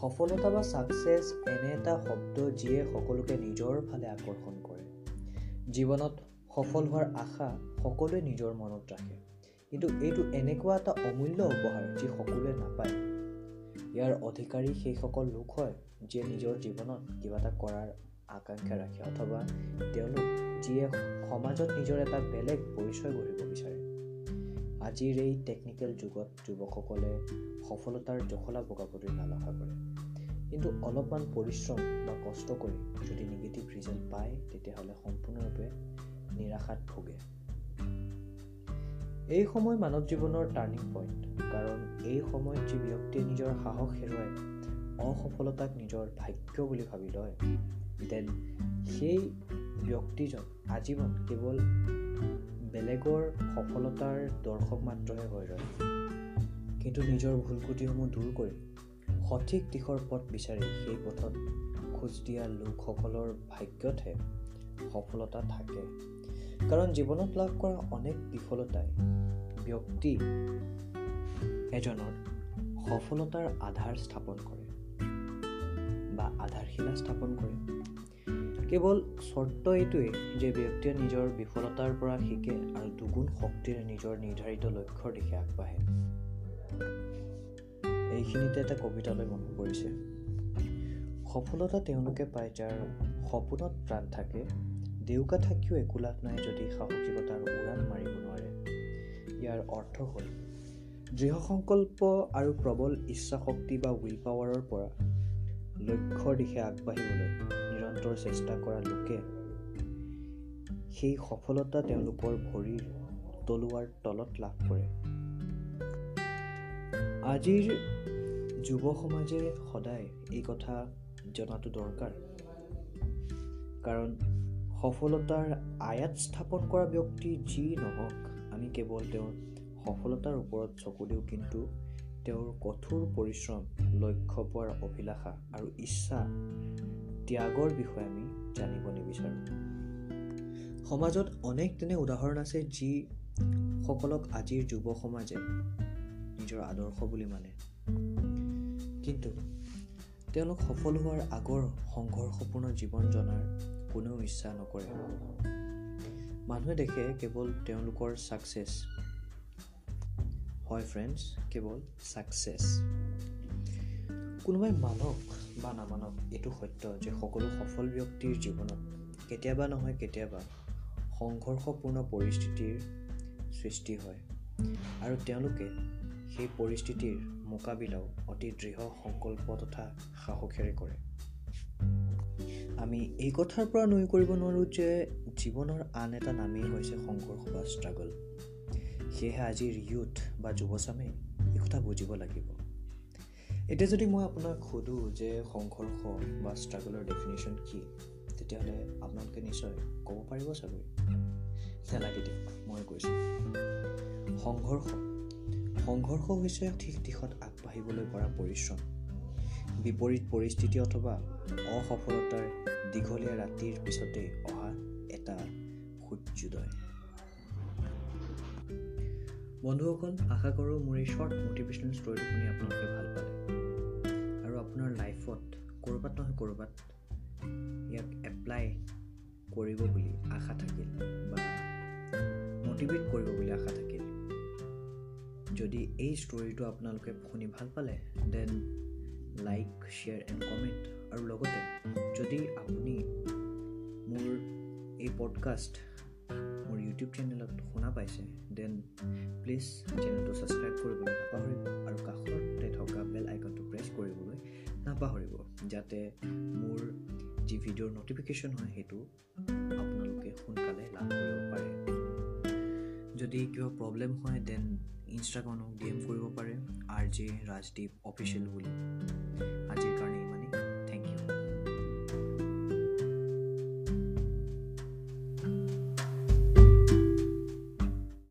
সফলতা বা ছাকচেছ এনে এটা শব্দ যিয়ে সকলোকে নিজৰ ফালে আকৰ্ষণ কৰে। জীৱনত সফল হোৱাৰ আশা সকলোৱে নিজৰ মনত ৰাখে। কিন্তু এইটো এনেকুৱা এটা অমূল্য উপহাৰ যি সকলোৱে নাপায়। ইয়াৰ অধিকাৰী সেইসকল লোক হয় যিয়ে নিজৰ জীৱনত কিবা এটা কৰাৰ আকাংক্ষা ৰাখে অথবা তেওঁলোক যিয়ে সমাজত নিজৰ এটা বেলেগ পৰিচয় গঢ়িব বিচাৰে। আজিৰ এই টেকনিকেল যুগত যুৱকসকলে সফলতাৰ জখলা বগাবলৈ নালাখা কৰে। কিন্তু অলপমান পৰিশ্ৰম বা কষ্ট কৰি যদি নিগেটিভ ৰিজাল্ট পায় তেতিয়াহ'লে সম্পূৰ্ণৰূপে নিৰাশাত ভোগে। এই সময় মানৱ জীৱনৰ টাৰ্ণিং পইণ্ট কাৰণ এই সময়ত যি ব্যক্তিয়ে নিজৰ সাহস হেৰুৱাই অসফলতাক নিজৰ ভাগ্য বুলি ভাবি লয় দেন সেই ব্যক্তিজন আজীৱন কেৱল বেলেগৰ সফলতাৰ দৰ্শক মাত্ৰহে হৈ ৰয়। কিন্তু নিজৰ ভুল ক্ৰুটিসমূহ দূৰ কৰি সঠিক দিশৰ পথ বিচাৰি সেই পথত খোজ দিয়া লোকসকলৰ ভাগ্যতহে সফলতা থাকে। কাৰণ জীৱনত লাভ কৰা অনেক বিফলতাই ব্যক্তি এজনৰ সফলতাৰ আধাৰ স্থাপন কৰে বা আধাৰশিলা স্থাপন কৰে। কেৱল চৰ্ত এইটোৱেই যে ব্যক্তিয়ে নিজৰ বিফলতাৰ পৰা শিকে আৰু দুগুণ শক্তিৰে নিজৰ নিৰ্ধাৰিত লক্ষ্যৰ দিশে আগবাঢ়ে। এইখিনিতে এটা কবিতালৈ মনত পৰিছে। সফলতা তেওঁলোকে পায় যাৰ সপোনত প্ৰাণ থাকে দেউকা থাকিও একো লাভ নাই যদি সাহসিকতাৰ উৰাণ মাৰিব নোৱাৰে। ইয়াৰ অৰ্থ হ'ল দৃঢ় সংকল্প আৰু প্ৰবল ইচ্ছাশক্তি বা উইল পাৱাৰৰ পৰা লক্ষ্যৰ দিশে আগবাঢ়িবলৈ। নিৰন্তৰ চেষ্টা কৰা লোকে সেই সফলতা তেওঁলোকৰ ভৰিৰ তলুৱাৰ তলত লাভ কৰে। আজিৰ যুৱ সমাজে সদায় এই কথা জনাটো দৰকাৰ। কাৰণ সফলতাৰ আয়াত স্থাপন কৰা ব্যক্তি যি নহওক আমি কেৱল তেওঁৰ সফলতাৰ ওপৰত চকু দিওঁ কিন্তু তেওঁৰ কঠোৰ পৰিশ্ৰম লক্ষ্য পোৱাৰ অভিলাষা আৰু ইচ্ছা ত্যাগৰ বিষয়ে আমি জানিব নিবিচাৰোঁ। সমাজত অনেক তেনে উদাহৰণ আছে যিসকলক আজিৰ যুৱ সমাজে নিজৰ আদৰ্শ বুলি মানে। কিন্তু তেওঁলোক সফল হোৱাৰ আগৰ সংঘৰ্ষপূৰ্ণ জীৱন জনাৰ কোনেও ইচ্ছা নকৰে। মানুহে দেখে কেৱল তেওঁলোকৰ ছাকচেছ হয় ফ্ৰেণ্ডছ কেৱল ছাকচেছ কোনোবাই মানক বা নামানক এইটো সত্য যে সকলো সফল ব্যক্তিৰ জীৱনত কেতিয়াবা নহয় কেতিয়াবা সংঘৰ্ষপূৰ্ণ পৰিস্থিতিৰ সৃষ্টি হয়। আৰু তেওঁলোকে সেই পৰিস্থিতিৰ মোকাবিলাও অতি দৃঢ় সংকল্প তথা সাহসেৰে কৰে। আমি এই কথাৰ পৰা নুই কৰিব নোৱাৰোঁ যে জীৱনৰ আন এটা নামেই হৈছে সংঘৰ্ষ বা ষ্ট্ৰাগল। সেয়েহে আজিৰ ইউথ বা যুৱচামে এই কথা বুজিব লাগিব। এতিয়া যদি মই আপোনাক সোধোঁ যে সংঘৰ্ষ বা ষ্ট্ৰাগলৰ ডেফিনেশ্যন কি তেতিয়াহ'লে আপোনালোকে নিশ্চয় ক'ব পাৰিব চাগৈ। নেলাগে দিয়ক মই কৈছোঁ। সংঘৰ্ষ। সংঘৰ্ষ হৈছে ঠিক দিশত আগবাঢ়িবলৈ কৰা পৰিশ্ৰম। বিপৰীত পৰিস্থিতি অথবা অসফলতাৰ দীঘলীয়া ৰাতিৰ পিছতেই অহা এটা সূৰ্যোদয়। বন্ধুসকল আশা কৰোঁ মোৰ এই শ্বৰ্ট মটিভেশ্যনেল ষ্টৰিটো শুনি আপোনালোকে ভাল পালে। ক'ৰবাত নহয় ক'ৰবাত ইয়াক এপ্লাই কৰিব বুলি আশা থাকিল বা মটিভেট কৰিব বুলি আশা থাকিল। যদি এই ষ্টৰিটো আপোনালোকে শুনি ভাল পালে then like share and comment আৰু লগতে যদি আপুনি মোৰ এই পডকাষ্ট মোৰ ইউটিউব চেনেলত শুনা পাইছে দেন প্লিজ চেনেলটো ছাবস্ক্ৰাইব কৰিবলৈ নাপাহৰিব আৰু কাষতে থকা বেল আইকনটো প্ৰেছ কৰিবলৈ নাপাহৰিব। যাতে মোৰ যি ভিডিঅ'ৰ নটিফিকেশ্যন হয় সেইটো আপোনালোকে সোনকালে লাভ কৰিব পাৰে। যদি কিবা প্ৰব্লেম হয় দেন ইনষ্টাগ্ৰামক ডি এম কৰিব পাৰে। আৰ জে ৰাজদ্বীপ অফিচিয়েল বুলি।